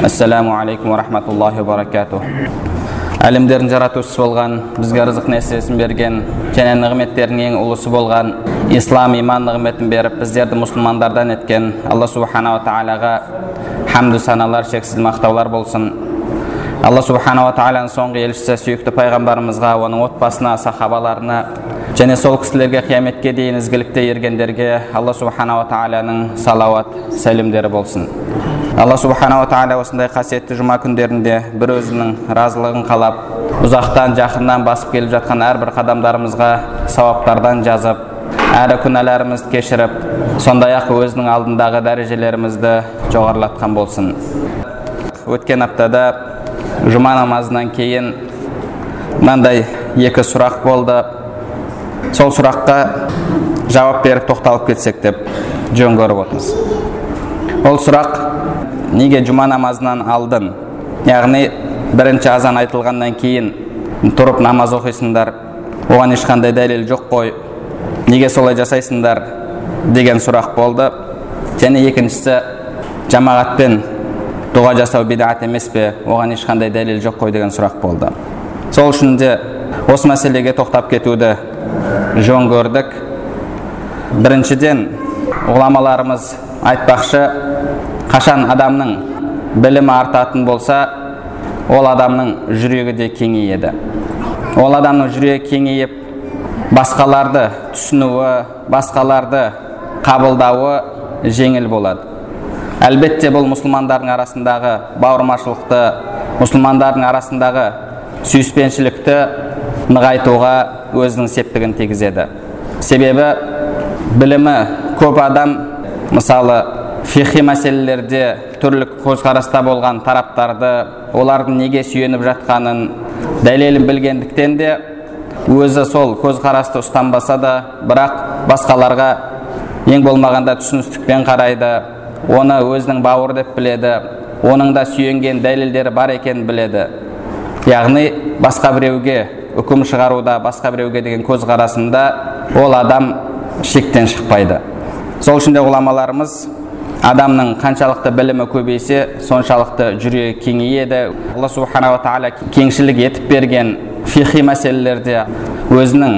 ассаламу алейкум ва рахматуллахи баракату әлемдердің жаратушысы болған бізге рызық несібесін берген және нығметтердің ең ұлысы болған ислам иман нығметін беріп біздерді мұсылмандардан еткен алла субханала тағалаға хамду саналар шексіз мақтаулар болсын алла субханала тағаланың соңғы елшісі сүйікті пайғамбарымызға оның отбасына сахабаларына және сол кісілерге қияметке дейін ізгілікте ергендерге алла субханала тағаланың салауат сәлемдері болсын алла субханала тағала осындай қасиетті жұма күндерінде бір өзінің разылығын қалап ұзақтан жақыннан басып келіп жатқан әрбір қадамдарымызға сауаптардан жазып әрі күнәларымызды кешіріп сондай ақ өзінің алдындағы дәрежелерімізді жоғарылатқан болсын. Өткен аптада жұма намазынан кейін мынандай екі сұрақ болды. Сол сұраққа жауап беріп тоқталып кетсек деп жөн көріп отырмыз. Ол сұрақ неге жұма намазынан алдын яғни бірінші азан айтылғаннан кейін тұрып намаз оқисыңдар оған ешқандай дәлел жоқ қой. Неге солай жасайсыңдар деген сұрақ болды. Және екіншісі жамағатпен дұға жасау бидат емес пе? Оған ешқандай дәлел жоқ қой деген сұрақ болды. Сол үшін де осы мәселеге тоқтап кетуді жөн көрдік. Біріншіден ғұламаларымыз айтпақшы қашан адамның білімі артатын болса ол адамның жүрегі де кеңейеді. Ол адамның жүрегі кеңейіп басқаларды түсінуі басқаларды қабылдауы жеңіл болады. Әлбетте бұл мұсылмандардың арасындағы бауырмашылықты мұсылмандардың арасындағы сүйіспеншілікті нығайтуға өзінің септігін тигізеді. Себебі білімі көп адам мысалы фихи мәселелерде түрлі көзқараста болған тараптарды олардың неге сүйеніп жатқанын дәлелін білгендіктен де өзі сол көзқарасты ұстанбаса да бірақ басқаларға ең болмағанда түсіністікпен қарайды. Оны өзінің бауыр деп біледі оның да сүйенген дәлелдері бар екенін біледі. Яғни басқа біреуге үкім шығаруда басқа біреуге деген көзқарасында ол адам шектен шықпайды. Сол үшін де ғұламаларымыз адамның қаншалықты білімі көбейсе соншалықты жүрегі кеңейеді. Алла субханала тағала кеңшілік етіп берген фихи мәселелерде өзінің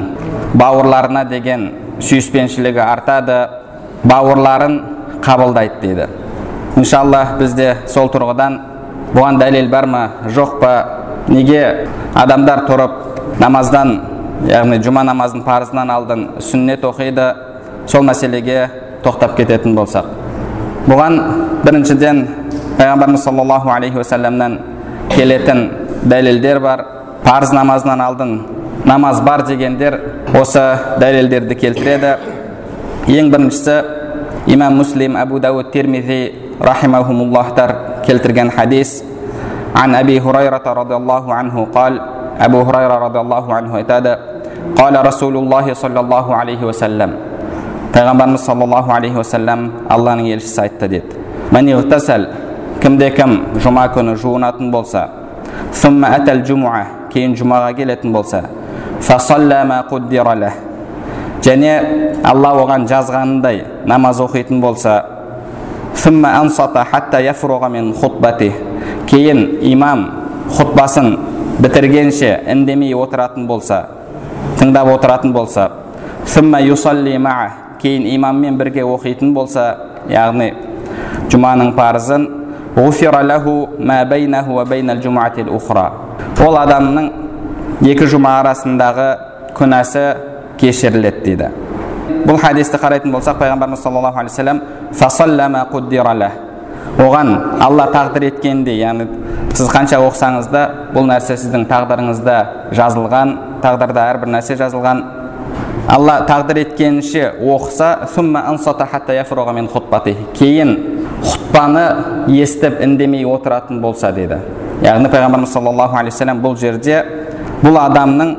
бауырларына деген сүйіспеншілігі артады бауырларын қабылдайды дейді. Иншалла бізде сол тұрғыдан бұған дәлел бар ма? Жоқ па? Неге адамдар тұрып намаздан яғни жұма намазын парызынан алдын сүннет оқиды? Сол мәселеге тоқтап кететін болсақ бұған біріншіден пайғамбарымыз саллаллаху алейхи уассаламнан келетін дәлелдер бар парыз намазынан алдын намаз бар дегендер осы дәлелдерді келтіреді ең біріншісі имам муслим әбу дауд термизи рахимахумуллахтар келтірген хадис عن أبي هريرة رضي الله عنه قال أبو هريرة رضي الله عنه айтады قال رسول الله صلى الله عليه وسلم пайғамбарымыз саллаллаху алейхи уассалам алланың елшісі айтты деді Мәнеғтасәл, кімде кім жұма күні жуынатын болса әтәл жумуа кейін жұмаға келетін болса және алла оған жазғанындай намаз оқитын болса кейін имам хұтбасын бітіргенше үндемей отыратын болса тыңдап отыратын болса кейін имаммен бірге оқитын болса яғни жұманың парызын ол адамның екі жұма арасындағы күнәсі кешіріледі дейді бұл хадисті қарайтын болсақ пайғамбарымыз саллаллаху алейхи вассалам оған алла тағдыр еткендей яғни сіз қанша оқысаңыз да бұл нәрсе сіздің тағдырыңызда жазылған тағдырда әрбір нәрсе жазылған алла тағдыр еткенінше оқыса кейін хұтпаны естіп үндемей отыратын болса деді яғни пайғамбарымыз саллаллаху алейхи вассалам бұл жерде бұл адамның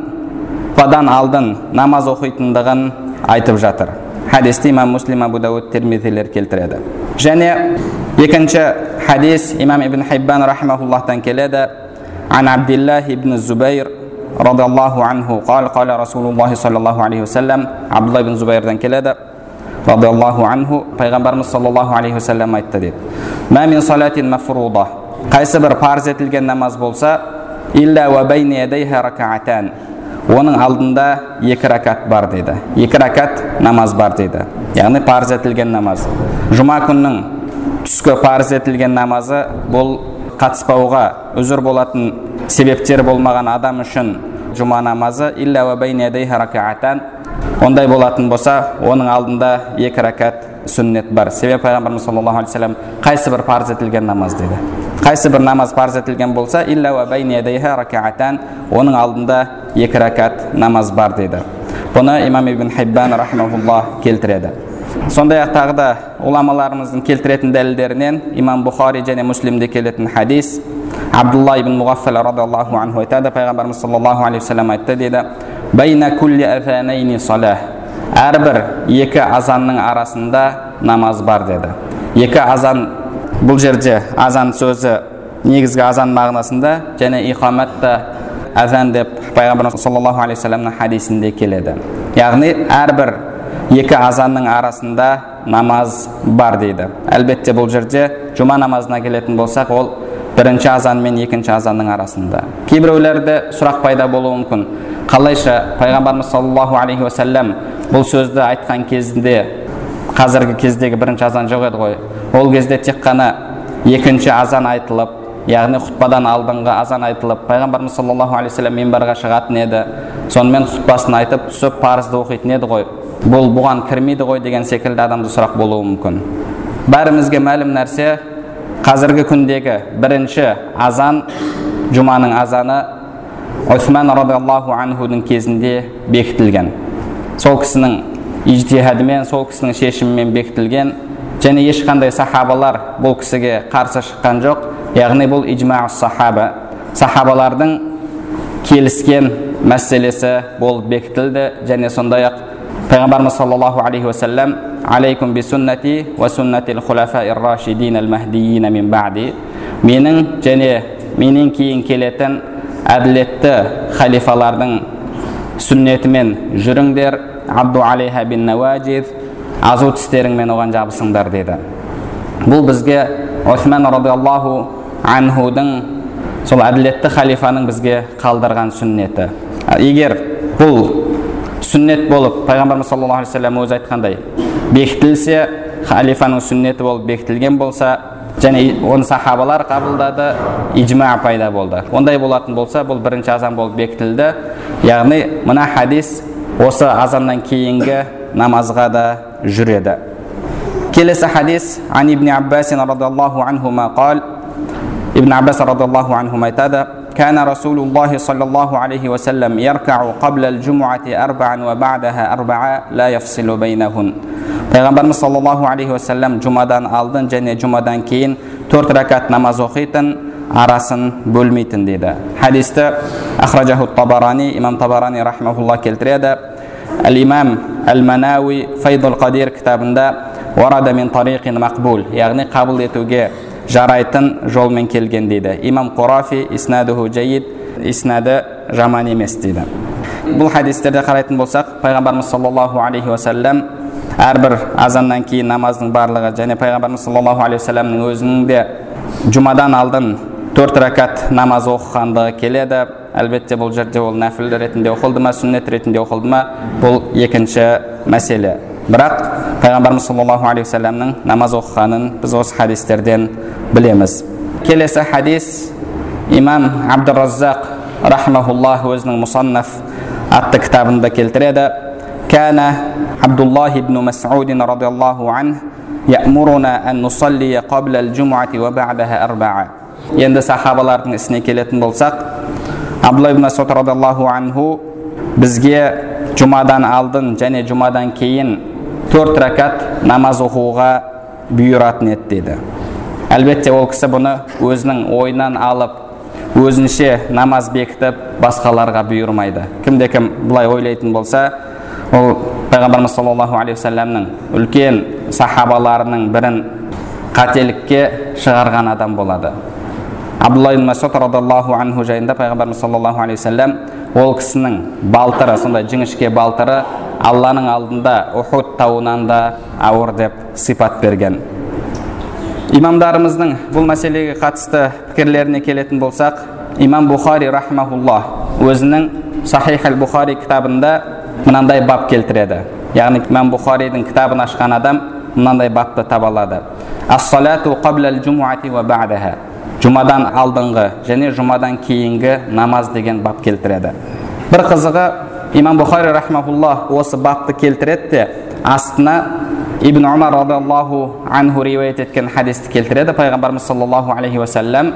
құтпадан алдын намаз оқитындығын айтып жатыр хадисті имам муслим абу дауд термизилер келтіреді және екінші хадис имам ибн хиббан рахимахуллахтан келеді عن عبد الله بن الزبير радиаллаху анху қал қала расулуллахи саллаллаху алейхи уассалам абдулла ибн зубайрдан келеді радиаллаху анху пайғамбарымыз саллаллаху алейхи уассалам айтты дейді мин мафруда қайсы бір парыз етілген намаз болса илля ракаатан оның алдында екі ракат бар дейді екі ракат намаз бар дейді яғни парыз етілген намаз жұма күннің түскі парыз етілген намазы бұл қатыспауға үзір болатын себептер болмаған адам үшін жұма намазы ондай болатын болса оның алдында екі ракат сүннет бар. Себебі пайғамбарымыз саллаллаху алейхи вассалам қайсы бір парыз етілген намаз деді? Қайсы бір намаз парыз етілген болса оның алдында екі ракат намаз бар дейді бұны имам ибн хиббан келтіреді. Сондай ақ тағы да ғұламаларымыздың келтіретін дәлелдерінен имам бұхари және муслимде келетін хадис абдулла ибн муғаффал радиаллаху анху айтады. Пайғамбарымыз саллаллаху алейхи вассалам айтты дейді әрбір екі азанның арасында намаз бар деді. Екі азан бұл жерде азан сөзі негізгі азан мағынасында және иқамат та деп пайғамбарымыз саллаллаху алейхи вассаламның хадисінде келеді. Яғни әрбір екі азанның арасында намаз бар дейді. Әлбетте бұл жерде жұма намазына келетін болсақ ол бірінші азан мен екінші азанның арасында. Кейбіреулерде сұрақ пайда болуы мүмкін. Қалайша пайғамбарымыз саллаллаху алейхи уассалам бұл сөзді айтқан кезінде қазіргі кездегі бірінші азан жоқ еді ғой ол кезде тек қана екінші азан айтылып яғни құтпадан алдыңғы азан айтылып пайғамбарымыз саллаллаху алейхи вассалам минбарға шығатын еді. Сонымен құтпасын айтып түсіп парызды оқитын еді ғой. Бұл бұған кірмейді ғой деген секілді адамда сұрақ болуы мүмкін. Бәрімізге мәлім нәрсе қазіргі күндегі бірінші азан жұманың азаны осман радиаллаху анхудың кезінде бекітілген. Сол кісінің ижтихадымен сол кісінің шешімімен бекітілген және ешқандай сахабалар бұл кісіге қарсы шыққан жоқ. Яғни бұл ижма сахаба. Сахабалардың келіскен мәселесі болып бекітілді және сондай ақ пайғамбарымыз саллаллаху алейхи уассалам алейкум би суннати уа рашидин ал мин баъди менің және менен кейін келетін әділетті халифалардың сүннетімен жүріңдер абду алейха бин науажид азу тістеріңмен оған жабысыңдар деді бұл бізге осман радиаллаху анхудың сол әділетті халифаның бізге қалдырған сүннеті егер бұл сүннет болып пайғамбарымыз саллаллаху алейхи вассалам өзі айтқандай бекітілсе халифаның сүннеті болып бекітілген болса және оны сахабалар қабылдады ижма пайда болды ондай болатын болса бұл бірінші азан болып бекітілді яғни мына хадис осы азаннан кейінгі намазға да жүреді келесі хадис ан ибн аббас анхума қал ибн аббас радиаллаху айтады كان رسول الله صلى الله عليه وسلم يركع قبل الجمعة أربعا وبعدها أربعا لا يفصل بينهن пайғамбарымыз саллаллаху алейхи уассалам жұмадан алдын және жұмадан кейін төрт рәкат намаз оқитын арасын бөлмейтін дейді хадисті ахражаху табарани имам табарани рахмаулла келтіреді әл имам әл манауи файдул қадир кітабында варада мин тариқин мақбул яғни қабыл етуге жарайтын жолмен келген дейді. Имам қурафи иснадуху жайид иснады жаман емес дейді. Бұл хадистерде қарайтын болсақ пайғамбарымыз саллаллаху алейхи уассалам әрбір азаннан кейін намаздың барлығы және пайғамбарымыз саллаллаху алейхи уассаламның өзінің де жұмадан алдын төрт рәкат намаз оқығандығы келеді. Әлбетте бұл жерде ол нәпіл ретінде оқылды ма сүннет ретінде оқылды ма бұл екінші мәселе бірақ пайғамбарымыз саллаллаху алейхи уассаламның намаз оқығанын біз осы хадистерден білеміз келесі хадис имам абдураззақ рахмауллах өзінің мұсаннаф атты кітабында келтіреді كان عبد الله بن مسعود رضي الله عنه يأمرنا أن نصلي قبل الجمعة وبعدها أربعة енді сахабалардың ісіне келетін болсақ абдулла ибн масуд радиаллаху анху бізге жұмадан алдын және жұмадан кейін төрт рәкат намаз оқуға бұйыратын еді дейді әлбетте ол кісі бұны өзінің ойынан алып өзінше намаз бекітіп басқаларға бұйырмайды кімде кім былай ойлайтын болса ол пайғамбарымыз саллаллаху алейхи уассаламның үлкен сахабаларының бірін қателікке шығарған адам болады абдулла ибн масуд анху жайында пайғамбарымыз саллаллаху алейхи уассалам ол кісінің балтыры сондай жіңішке балтыры алланың алдында ухуд тауынан да ауыр деп сипат берген имамдарымыздың бұл мәселеге қатысты пікірлеріне келетін болсақ имам бухари рахмаулла өзінің сахих әл бухари кітабында мынандай бап келтіреді яғни имам бухаридің кітабын ашқан адам мынандай бапты таба алады жұмадан алдыңғы және жұмадан кейінгі намаз деген бап келтіреді бір қызығы имам бухари рахмаулла осы бапты келтіреді де астына ибн умар радиаллаху анху риуаят еткен хадисті келтіреді пайғамбарымыз саллаллаху алейхи уассалам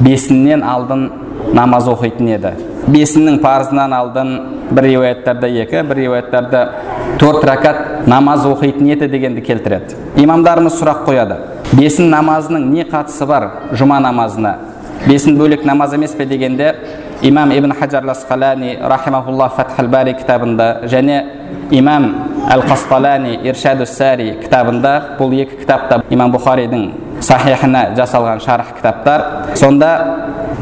бесіннен алдын намаз оқитын еді бесіннің парызынан алдын бір риуаяттарда екі бір риуаяттарда төрт рәкат намаз оқитын еді дегенді келтіреді имамдарымыз сұрақ қояды бесін намазының не қатысы бар жұма намазына бесін бөлек намаз емес пе дегенде имам ибн хаджар ласқалани рахимахулла фатхал бари кітабында және имам әл қасталани иршаду сари кітабында бұл екі кітапта имам бұхаридің сахихына жасалған шарх кітаптар сонда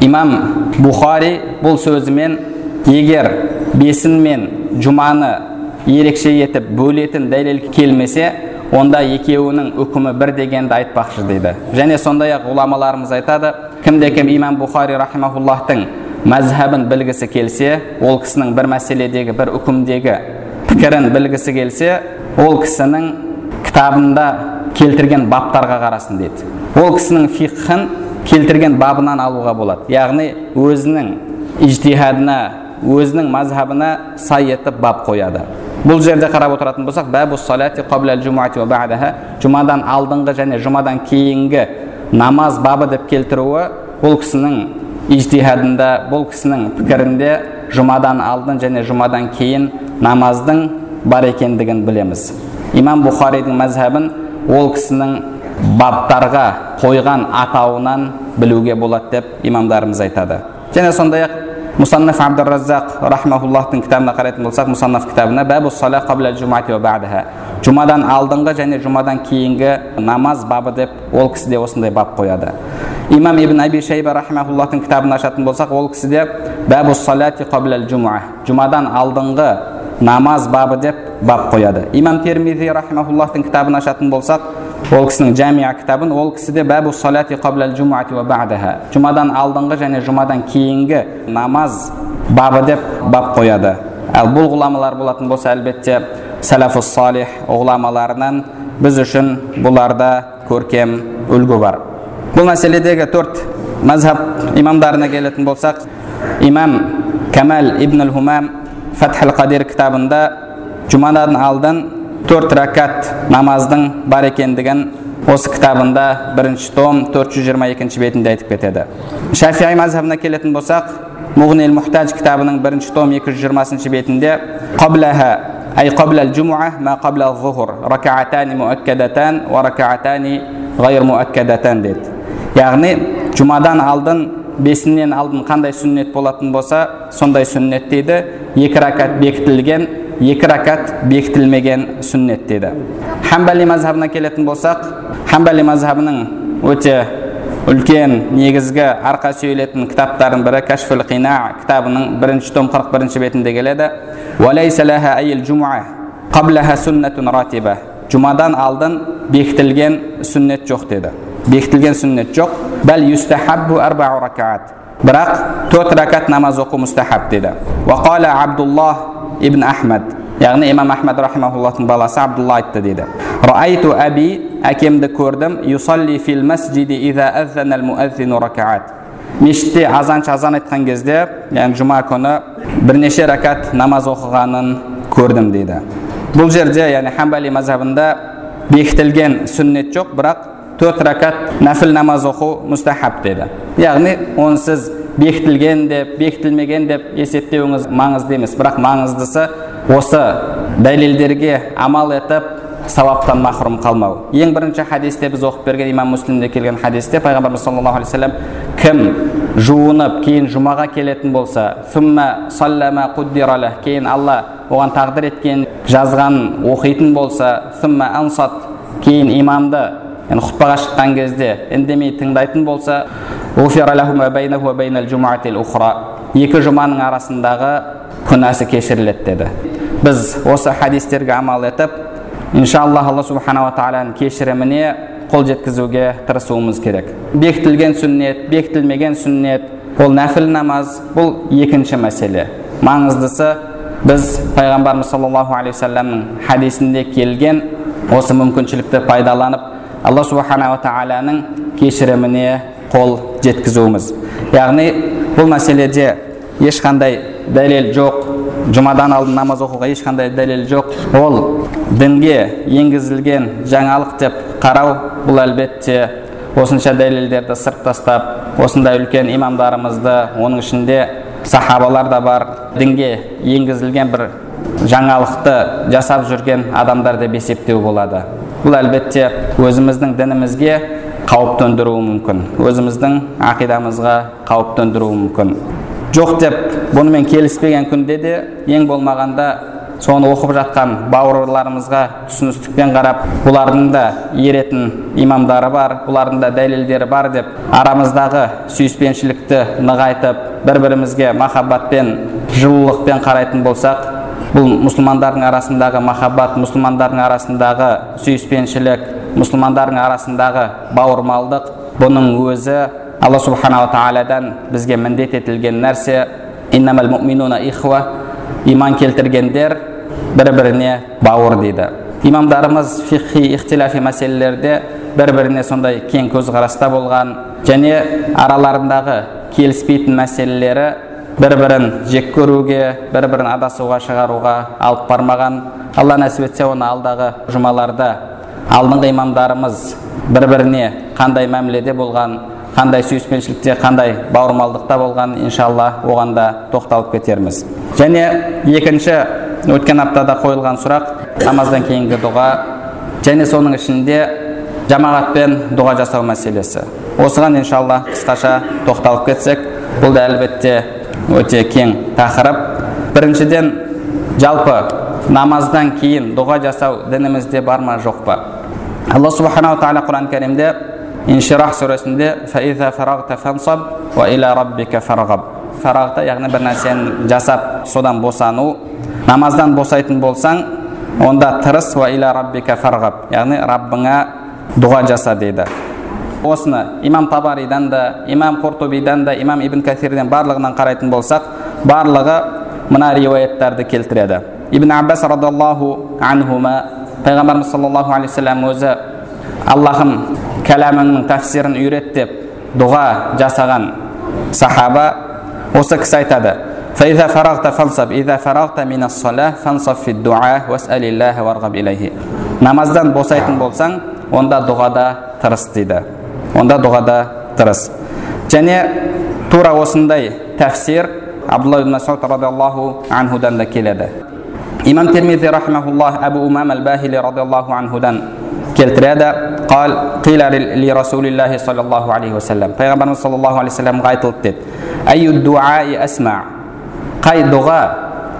имам бұхари бұл сөзімен егер бесін мен жұманы ерекше етіп бөлетін дәлел келмесе онда екеуінің үкімі бір дегенді айтпақшы дейді және сондай ақ ғұламаларымыз айтады кімде кім имам бұхари рахимахуллахтың мәзһабын білгісі келсе ол кісінің бір мәселедегі бір үкімдегі пікірін білгісі келсе ол кісінің кітабында келтірген баптарға қарасын дейді ол кісінің фиқхын келтірген бабынан алуға болады яғни өзінің ижтихадына өзінің мазхабына сай етіп бап қояды бұл жерде қарап отыратын болсақ жұмадан алдыңғы және жұмадан кейінгі намаз бабы деп келтіруі бұл кісінің ижтихадында бұл кісінің пікірінде жұмадан алдын және жұмадан кейін намаздың бар екендігін білеміз. Имам бұхаридің мәзһабын ол кісінің баптарға қойған атауынан білуге болады деп имамдарымыз айтады. Және сондай ақ мұсаннаф абдураззақ рахмауллахтың кітабына қарайтын болсақ мұсаннаф кітабына жұмадан алдыңғы және жұмадан кейінгі намаз бабы деп ол кісіде осындай бап қояды имам ибн аби шайба рахмауллахтың кітабын ашатын болсақ ол кісіде жұмадан алдыңғы намаз бабы деп бап қояды имам термизи рахмауллахтың кітабын ашатын болсақ ол кісінің жәмия кітабын ол кісіде жұмадан алдыңғы және жұмадан кейінгі намаз бабы деп бап қояды ал бұл ғұламалар болатын болса әлбетте сәләфус салих ғұламаларынан біз үшін бұларда көркем үлгі бар бұл мәселедегі төрт мазхаб имамдарына келетін болсақ имам кәмәл ибн хумам фатхал қадир кітабында жұмадан алдын төрт рәкат намаздың бар екендігін осы кітабында бірінші том 422 бетінде айтып кетеді шафиғи мазхабына келетін болсақ муғнил мұхтаж кітабының бірінші том 220 бетінде أي قبل الجمعة ما قبل الظهر ركعتان مؤكدتان وركعتان غير مؤكدتان деді яғни жұмадан алдын бесіннен алдын қандай сүннет болатын болса сондай сүннет дейді екі ракат бекітілген екі ракат бекітілмеген сүннет дейді хамбали мазхабына келетін болсақ хамбали мазхабының өте үлкен негізгі арқа сүйелетін кітаптардың бірі кәшфул қина кітабының бірінші том қырық бірінші бетінде келеді. Жұмадан алдын бекітілген сүннет жоқ деді. Бекітілген сүннет жоқ. Бәл юстахаббу арбау бірақ төрт ракат намаз оқу мустахаб деді. Уақала абдуллах ибн ахмад яғни имам ахмад рахимахуллахтың баласы абдулла айтты дейді раайту әби әкемді көрдім юсалли фил иза ракаат мешітте азаншы азан айтқан кезде яғни жұма күні бірнеше ракат намаз оқығанын көрдім дейді бұл жерде яғни хамбали мазхабында бекітілген сүннет жоқ бірақ төрт ракат нәпіл намаз оқу мұстахаб деді яғни оны сіз бекітілген деп бекітілмеген деп есептеуіңіз маңызды емес. Бірақ маңыздысы осы. Дәлелдерге амал етіп сауаптан махрұм қалмау. Ең бірінші хадисте біз оқып берген имам муслимде келген хадисте пайғамбарымыз саллаллаху алейхи вассалам кім жуынып кейін жұмаға келетін болса кейін алла оған тағдыр еткен жазғанын оқитын болса кейін имамды хұтпаға шыққан кезде үндемей тыңдайтын болса екі жұманың арасындағы күнәсі кешіріледі деді біз осы хадистерге амал етіп иншалла алла субханала тағаланың кешіріміне қол жеткізуге тырысуымыз керек бекітілген сүннет бекітілмеген сүннет ол нәпіл намаз бұл екінші мәселе маңыздысы біз пайғамбарымыз саллаллаху алейхи уассаламның хадисінде келген осы мүмкіншілікті пайдаланып алла субханала тағаланың кешіріміне қол жеткізуіміз. Яғни бұл мәселеде ешқандай дәлел жоқ. Жұмадан алдын намаз оқуға ешқандай дәлел жоқ. Ол дінге енгізілген жаңалық деп қарау бұл әлбетте осынша дәлелдерді сырт тастап осындай үлкен имамдарымызды оның ішінде сахабалар да бар дінге енгізілген бір жаңалықты жасап жүрген адамдар деп есептеу болады. Бұл әлбетте өзіміздің дінімізге қауіп төндіруі мүмкін. Өзіміздің ақидамызға қауіп төндіруі мүмкін. Жоқ деп бұнымен келіспеген күнде де ең болмағанда соны оқып жатқан бауырларымызға түсіністікпен қарап бұлардың да еретін имамдары бар бұлардың да дәлелдері бар деп арамыздағы сүйіспеншілікті нығайтып бір бірімізге махаббатпен жылулықпен қарайтын болсақ бұл мұсылмандардың арасындағы махаббат мұсылмандардың арасындағы сүйіспеншілік мұсылмандардың арасындағы бауырмалдық бұның өзі алла субханала тағаладан бізге міндет етілген нәрсе. Ихва иман келтіргендер бір біріне бауыр дейді. Имамдарымыз фихи ихтиляфи мәселелерде бір біріне сондай кең көзқараста болған және араларындағы келіспейтін мәселелері бір бірін жек көруге бір бірін адасуға шығаруға алып бармаған. Алла нәсіп етсе оны алдағы жұмаларда алдыңғы имамдарымыз бір біріне қандай мәміледе болған қандай сүйіспеншілікте қандай бауырмалдықта болған иншалла оған да тоқталып кетерміз. Және екінші өткен аптада қойылған сұрақ намаздан кейінгі дұға және соның ішінде жамағатпен дұға жасау мәселесі. Осыған иншалла қысқаша тоқталып кетсек бұл да әлбетте өте кең тақырып. Біріншіден жалпы намаздан кейін дұға жасау дінімізде бар ма жоқ па? Алла субханала тағала құран кәрімде инширах сүресінде фарағта яғни бір нәрсені жасап содан босану намаздан босайтын болсаң онда тырыс яғни раббыңа дұға жаса дейді. Осыны имам табаридан да имам құртубидан да имам ибн кәсирден барлығынан қарайтын болсақ барлығы мына риуаяттарды келтіреді. Ибн аббас радиаллаху анхума пайғамбарымыз саллаллаху алейхи вассалам өзі аллахым кәләміңнің тәфсирін үйрет деп дұға жасаған сахаба осы кісі айтады намаздан босайтын болсаң онда дұғада тырыс дейді онда дұғада тырыс және тура осындай тәфсир абдулла ибн масуд радиаллаху анхудан да келеді имам термизи рахмауллах әбу умам әл бахили радиаллаху анхудан келтіреді қал қила ли расулиллахи саллаллаху алейхи уассалам пайғамбарымыз саллаллаху алейхи вассаламға айтылды деді әйю дуаи асма қай дұға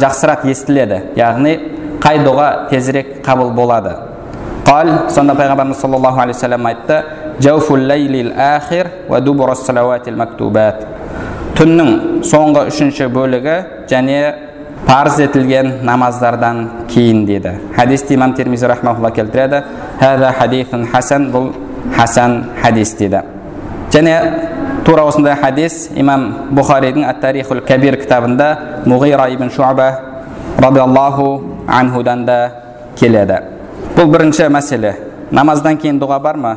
жақсырақ естіледі? Яғни қай дұға тезірек қабыл болады? Қал сонда пайғамбарымыз саллаллаху алейхи вассалам айтты түннің соңғы үшінші бөлігі және парыз етілген намаздардан кейін деді хадисті имам термизи рахмаулла келтіреді хасан бұл хасан хадис дейді және тура осындай хадис имам бұхаридің ат тарихул кабир кітабында муғира ибн шуаба радиаллаху анхудан да келеді бұл бірінші мәселе намаздан кейін дұға бар ма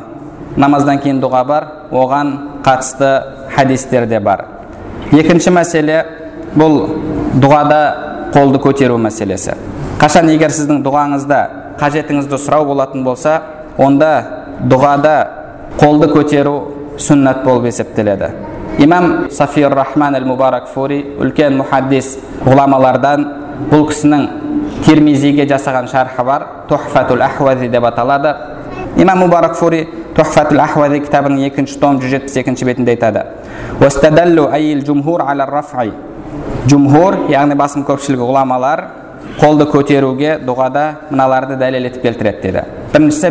намаздан кейін дұға бар оған қатысты хадистер де бар екінші мәселе бұл дұғада қолды көтеру мәселесі. Қашан егер сіздің дұғаңызда қажетіңізді сұрау болатын болса онда дұғада қолды көтеру сүннат болып есептеледі. Имам сафир рахман әл мубарак фури үлкен мұхаддис ғұламалардан бұл кісінің термизиге жасаған шархы бар тухфатул ахуази деп аталады. Имам мубарак фури тухфатул ахвази кітабының екінші том жүз жетпіс екінші бетінде айтады. Жумхур яғни басым көпшілік ғұламалар қолды көтеруге дұғада мыналарды дәлел етіп келтіреді деді біріншісі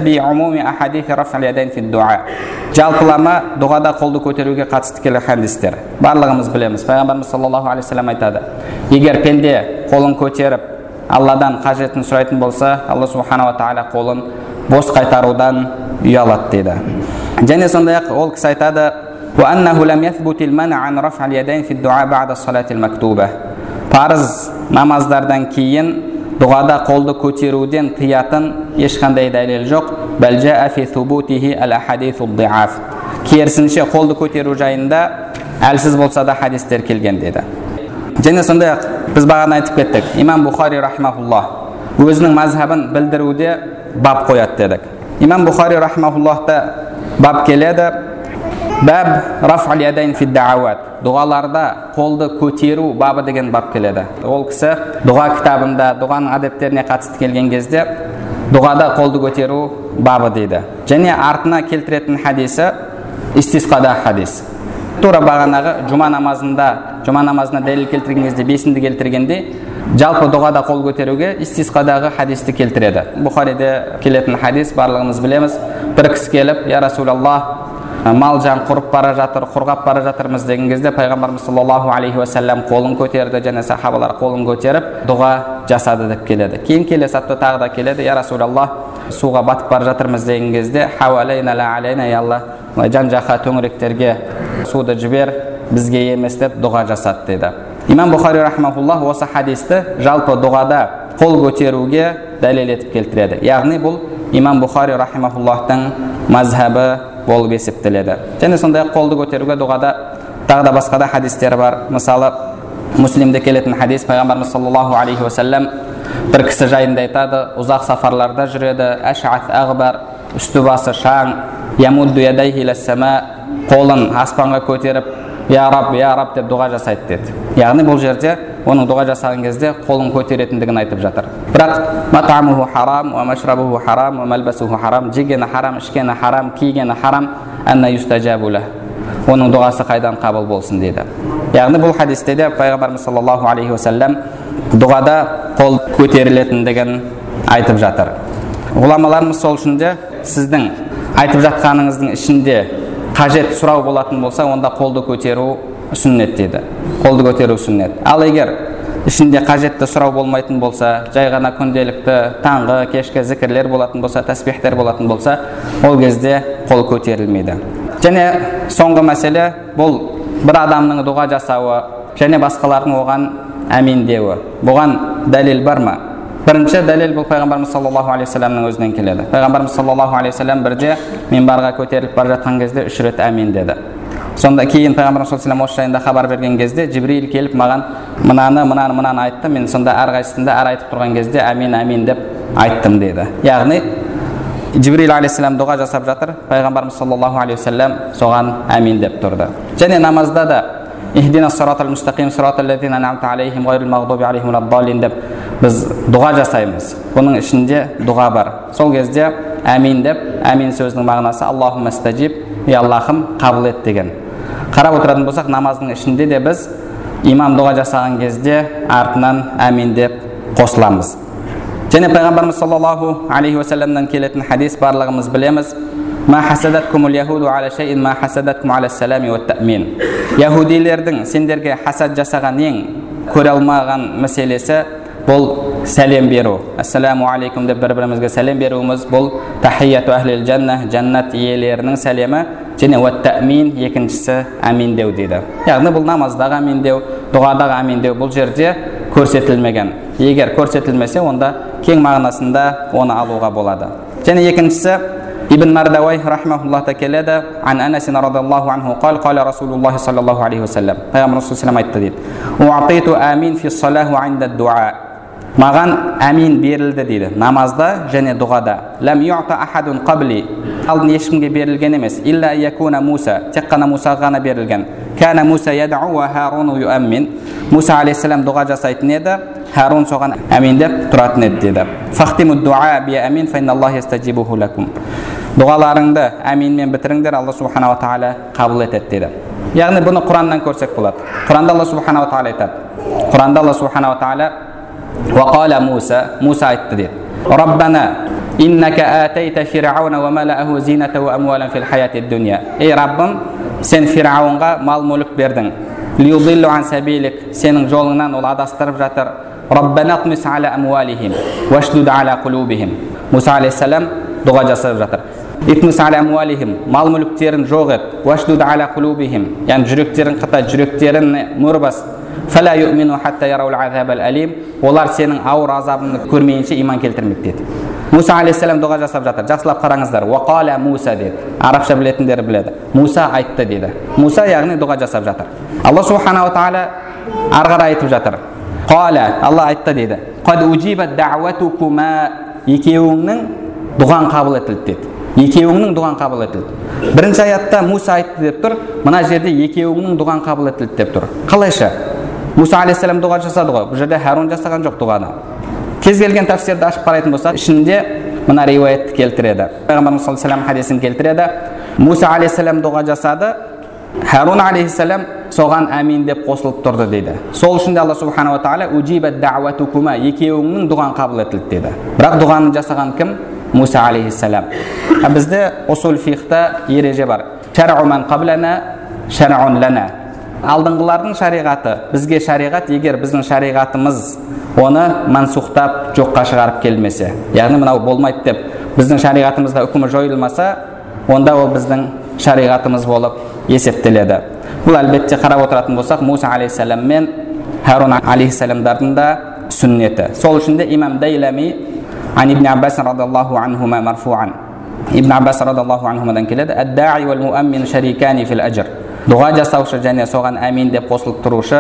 жалпылама дұғада қолды көтеруге қатысты келген хадистер барлығымыз білеміз пайғамбарымыз саллаллаху алейхи вассалам айтады егер пенде қолын көтеріп алладан қажетін сұрайтын болса алла субханала тағала қолын бос қайтарудан ұялады дейді және сондай ақ ол кісі айтады парыз намаздардан кейін дұғада қолды көтеруден тыятын ешқандай дәлел жоқ керісінше қолды көтеру жайында әлсіз болса да хадистер келген деді және сондай ақ біз бағана айтып кеттік имам бұхари рахмаулла өзінің мазхабын білдіруде бап қояды дедік имам бұхари рахмауллахта бап келеді бәб дұғаларда қолды көтеру бабы деген бап келеді ол кісі дұға кітабында дұғаның әдептеріне қатысты келген кезде дұғада қолды көтеру бабы дейді және артына келтіретін хадисі истисқада хадис тура бағанағы жұма намазында жұма намазына дәлел келтірген кезде бесінді келтіргенде жалпы дұғада қол көтеруге истисқадағы хадисті келтіреді бұхариде келетін хадис барлығымыз білеміз бір кісі келіп я расулаллах мал жан құрып бара жатыр құрғап бара жатырмыз деген кезде пайғамбарымыз саллаллаху алейхи уассалам қолын көтерді және сахабалар қолын көтеріп дұға жасады деп келеді. Кейін келесі апта тағы да келеді я расулаллах суға батып бара жатырмыз деген кезде алла жан жаққа төңіректерге суды жібер бізге емес деп дұға жасады деді имам бұхари рахмауллах осы хадисті жалпы дұғада қол көтеруге дәлел етіп келтіреді. Яғни бұл имам бұхари рахимауллахтың мазхабы болып есептеледі. Және сондай ақ қолды көтеруге дұғада тағы да басқа да хадистер бар. Мысалы муслимде келетін хадис пайғамбарымыз саллаллаху алейхи уассалам бір кісі жайында айтады. Ұзақ сапарларда жүреді. Әшат ағбар үсті басы шаң. Қолын аспанға көтеріп я раб я раб деп дұға жасайды деді. Яғни бұл жерде оның дұға жасаған кезде қолын көтеретіндігін айтып жатыр. Бірақ жегені харам ішкені харам кигені харам оның дұғасы қайдан қабыл болсын дейді. Яғни бұл хадисте де пайғамбарымыз саллаллаху алейхи уассалам дұғада қол көтерілетіндігін айтып жатыр. Ғұламаларымыз сол үшін де сіздің айтып жатқаныңыздың ішінде қажет сұрау болатын болса онда қолды көтеру сүннет дейді. Қолды көтеру сүннет. Ал егер ішінде қажетті сұрау болмайтын болса жай ғана күнделікті таңғы кешкі зікірлер болатын болса тәсбихтер болатын болса ол кезде қол көтерілмейді. Және соңғы мәселе бұл бір адамның дұға жасауы және басқалардың оған әмин деуі бұған дәлел бар ма? Бірінші дәлел бұл пайғамбарымыз саллаллаху алейхи вассаламның өзінен келеді пайғамбарымыз саллаллаху алейхи вассалам бірде минбарға көтеріліп бара жатқан кезде үш рет әмин деді сонда кейін пайғамбарымыз саллаллаху осы жайында хабар берген кезде жібрил келіп маған мынаны мынаны мынаны айтты мен сонда әрқайсысында әр айтып тұрған кезде әмин әмин деп айттым дейді яғни жібрил алейхисалам дұға жасап жатыр пайғамбарымыз саллаллаху алейхи вассалам соған әмин деп тұрды және намазда да деп біз дұға жасаймыз. Бұның ішінде дұға бар. Сол кезде әмин деп әмин сөзінің мағынасы аллахума стажиб ей аллахым қабыл ет деген. Қарап отыратын болсақ намаздың ішінде де біз имам дұға жасаған кезде артынан әмин деп қосыламыз. Және пайғамбарымыз саллаллаху алейхи уассаламнан келетін хадис барлығымыз білеміз. Яхудилердің сендерге хасад жасаған ең көре алмаған мәселесі бұл сәлем беру ассаламу алейкум деп бір бірімізге сәлем беруіміз бұл тахияту әхлил жанна жәннат иелерінің сәлемі және уәттәмин екіншісі әминдеу дейді яғни бұл намаздағы әминдеу дұғадағы әминдеу бұл жерде көрсетілмеген егер көрсетілмесе онда кең мағынасында оны алуға болады және екіншісі ибн мардауай келеді расулуллахи саллаллаху алейхи уассалам пайғамбар айтты дейді маған әмин берілді дейді. Намазда және дұғада. Ләм ахадун қабли алдын ешкімге берілген емес. Илля якуна муса тек қана мусаға ғана берілген. Кәна муса ядау ва харуну юаммин муса алейхисалам дұға жасайтын еді. Харун соған әмин деп тұратын еді деді. Фахтиму дуа би амин лакум дұғаларыңды әминмен бітіріңдер алла субханала тағала қабыл етеді деді. Яғни бұны құраннан көрсек болады. Құранда алла субханала тағала айтады. Құранда алла субханала тағала وقال موسى موسى айтты дейді ربنا إنك آتيت فرعون وملأه زينة وأموالا في الحياة الدنيا ей раббым сен фирауынға мал мүлік бердің лиудиллу ан сабилик сенің жолыңнан ол адастырып жатыр ربنا اطمس على أموالهم واشدد على قلوبهم мұса алейхисалам дұға жасап жатыр итмис аля амуалихим мал мүліктерін жоқ ет уашдуд аля кулубихим яғни жүректерін қыта жүректерін мөр бас Олар сенің ауыр азабыңды көрмейінше иман келтірмейді деді муса алейхисалам дұға жасап жатыр. Жақсылап қараңыздар. уақала муса деді арабша білетіндер біледі муса айтты деді муса яғни дұға жасап жатыр. Алла субханала тағала ары қарай айтып жатыр. қала алла айтты дейді екеуіңнің дұғаң қабыл етілді деді екеуіңнің дұғаң қабыл етілді. Бірінші аятта муса айтты деп тұр. Мына жерде екеуіңнің дұғаң қабыл етілді деп тұр. Қалайша? Мұса алейхисалам дұға жасады ғой бұл жерде харун жасаған жоқ дұғаны кез келген тәфсирді ашып қарайтын болсақ ішінде мына риуаятты келтіреді пайғамбарымыз саллаллаху алейhi хадисін келтіреді мұса алейхисалам дұға жасады харун алейхисалам соған әмин деп қосылып тұрды дейді сол үшін де алла субханала тағала екеуіңнің дұғаң қабыл етілді деді бірақ дұғаны жасаған кім муса алейхисалам бізде усул фихта ереже бар алдыңғылардың шариғаты. Бізге шариғат егер біздің шариғатымыз оны мансухтап жоққа шығарып келмесе яғни мынау болмайды деп біздің шариғатымызда үкімі жойылмаса онда ол біздің шариғатымыз болып есептеледі. Бұл әлбетте қарап отыратын болсақ муса алейхисалам мен харун алейхисаламдардың да сүннеті. Сол үшін де имам дайлами ан ибн аббас радиаллаху анхума марфуан. Ибн аббас радиаллаху анхумадан келеді дұға жасаушы және соған әмин деп қосылып тұрушы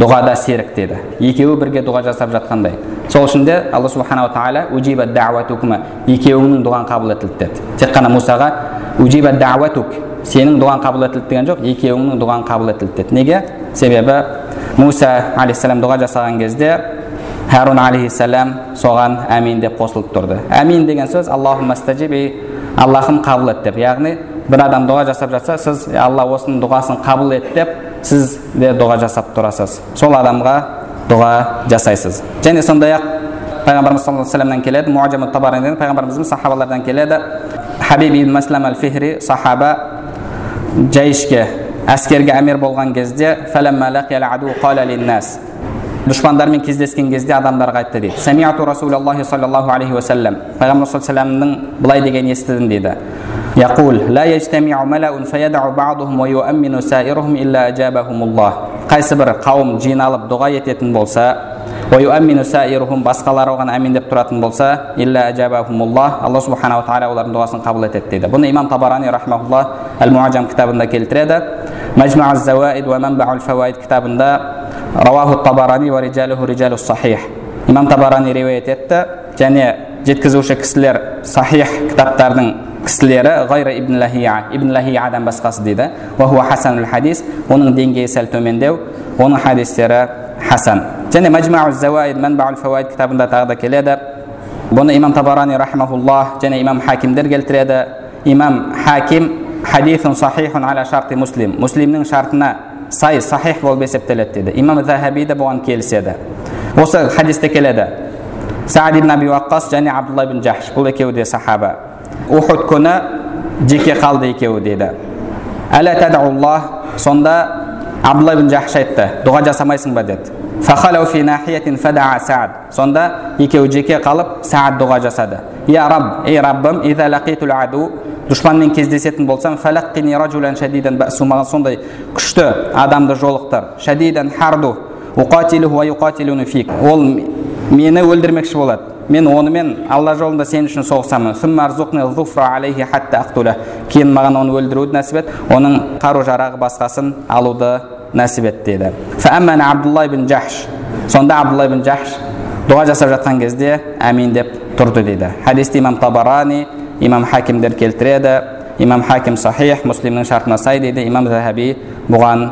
дұғада серік деді. Екеуі бірге дұға жасап жатқандай. Сол үшін де алла субханала тағала уджиба екеуіңнің дұғаң қабыл етілді деді. Тек қана мусаға уджиба дауатук сенің дұғаң қабыл етілді деген жоқ екеуіңнің дұғаң қабыл етілді деді. Неге? Себебі муса алейхисалам дұға жасаған кезде харун алейхисалам соған әмин деп қосылып тұрды. Әмин деген сөз аллахым қабыл ет деп. Яғни бір адам дұға жасап жатса сіз алла осының дұғасын қабыл ет деп сіз де дұға жасап тұрасыз. Сол адамға дұға жасайсыз. Және сондай ақ пайғамбарымыз саллаллаху алейhi келеді муажам табараниден пайғамбарымыздың сахабалардан келеді. Хабиб ибн маслам әл фихри сахаба жайшке әскерге әмір болған кезде дұшпандармен кездескен кезде адамдарға айтты дейді самиату расулаллахи саллаллаху алейхи уассалам пайғамбар саллаллаху былай деген естідім дейді يقول لا يجتمع ملأ فيدع بعضهم ويؤمن سائرهم إلا أجابهم الله қайсы бір қауым жиналып дұға ететін болса басқалары оған әмин деп тұратын болса алла субханала тағала олардың дұғасын қабыл етеді дейді бұны имам табарани рахмаулла әл муаджам кітабында келтіреді мәжмау зауаид фауаид кітабында рауаху табарани ва риджалуху сахих имам табарани риуаят етті және жеткізуші кісілер сахих кітаптардың кісілері ғайра ибн лахия ибн лахиядан басқасы дейді хасанул хадис оның деңгейі сәл төмендеу оның хадистері хасан және мәжмау зауаид манбаул фауаид кітабында тағы да келеді бұны имам табарани рахмауллах және имам хакимдер келтіреді имам хаким хадисун сахихун аля шарти муслим муслимнің шартына сай сахих болып есептеледі дейді имам захаби де бұған келіседі осы хадисте келеді саад ибн аби уаққас және абдулла ибн жахш бұл екеуі де сахаба ухуд күні жеке қалды екеуі деді әлә сонда абдулла ибн жахш айтты дұға жасамайсың ба деді сонда екеуі жеке қалып саад дұға жасады я раб ей раббым дұшпанмен кездесетін болсам маған сондай күшті адамды жолықтыр шадидан харду ол мені өлдірмекші болады. Мен онымен алла жолында сен үшін соғысамын. Кейін маған оны өлтіруді нәсіп ет оның қару жарағы басқасын алуды нәсіп ет деді. Абдулла ибн сонда абдулла ибн жахш дұға жасап жатқан кезде әмин деп тұрды дейді хадисті имам табарани имам хакимдер келтіреді имам хаким сахих муслимнің шартына сай дейді имам захаби бұған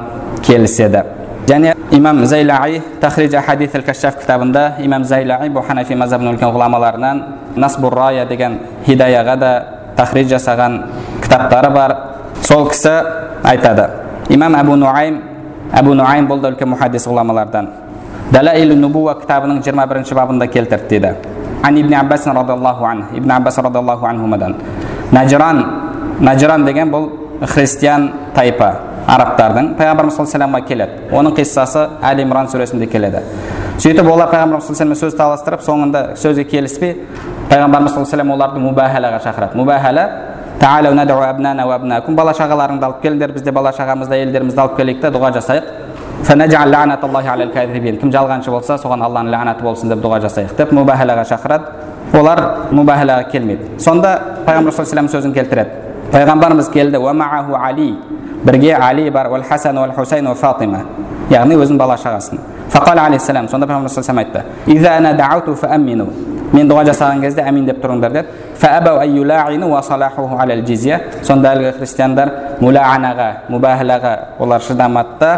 келіседі және имам зайлаи тахриджа хадис ал кашаф кітабында имам зайлаи бұл ханафи мазхабының үлкен ғұламаларынан насбур рая деген хидаяға да тахриж жасаған кітаптары бар сол кісі айтады имам әбу нуайм әбу нуайм бұл да үлкен мұхаддис ғұламалардан далаил нубуа кітабының жиырма бірінші бабында келтірді дейді ан ибн аббас радиаллаху ан ибн аббас радиаллаху анхумадан нәжран нәжран деген бұл христиан тайпа арабтардың пайғамбарымыз саллаллаху алейхи келеді оның қиссасы әл имран сүресінде келеді сөйтіп олар пайғамбарымыз саллаллаху сөз таластырып соңында сөзге келіспей пайғамбарымыз саллаллаху алейхи оларды мубахалаға шақырады мубахала бала шағаларыңды алып келіңдер біз де бала шағамызды әйелдерімізді алып келейік те дұға жасайық. Кім жалғаншы болса соған алланың ләнаты болсын деп дұға жасайық деп мубахалаға шақырады олар мубахалаға келмейді сонда пайғамбар саллаллаху сөзін келтіреді пайғамбарымыз келді али бірге али бар уәл хасан уәл хусайн уәл фатима яғни өзінің бала шағасын фақал алейхисалам сонда пайғамбар саллаллаху айтты мен дұға жасаған кезде әмин деп тұрыңдар деді сонда әлгі христиандар мулаанаға мубахалаға олар шыдамады да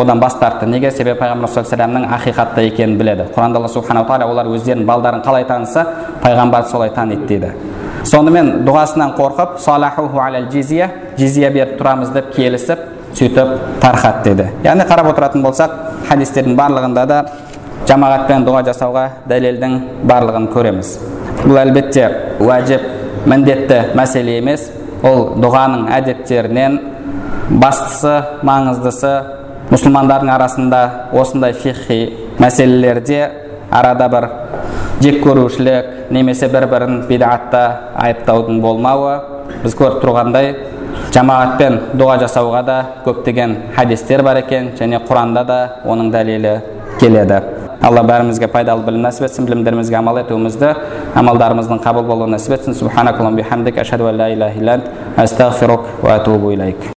одан бас тартты. Неге? Себебі пайғамбар саллаллаху ақиқатта екенін біледі. Құранда алла субханала тағала олар өздерінің балдарын қалай таныса пайғамбарды солай таниды дейді. Сонымен дұғасынан қорқып салахуху алал жизия жизия беріп тұрамыз деп келісіп сөйтіп тарқады деді. Яғни қарап отыратын болсақ хадистердің барлығында да жамағатпен дұға жасауға дәлелдің барлығын көреміз. Бұл әлбетте уәжіп міндетті мәселе емес. Ол дұғаның әдеттерінен бастысы маңыздысы мұсылмандардың арасында осындай фихи мәселелерде арада бір жек көрушілік немесе бір бірін бидатта айыптаудың болмауы біз көріп тұрғандай жамағатпен дұға жасауға да көптеген хадистер бар екен және құранда да оның дәлелі келеді. Алла бәрімізге пайдалы білім нәсіп етсін білімдерімізге амал етуімізді амалдарымыздың қабыл болуын нәсіп етсін.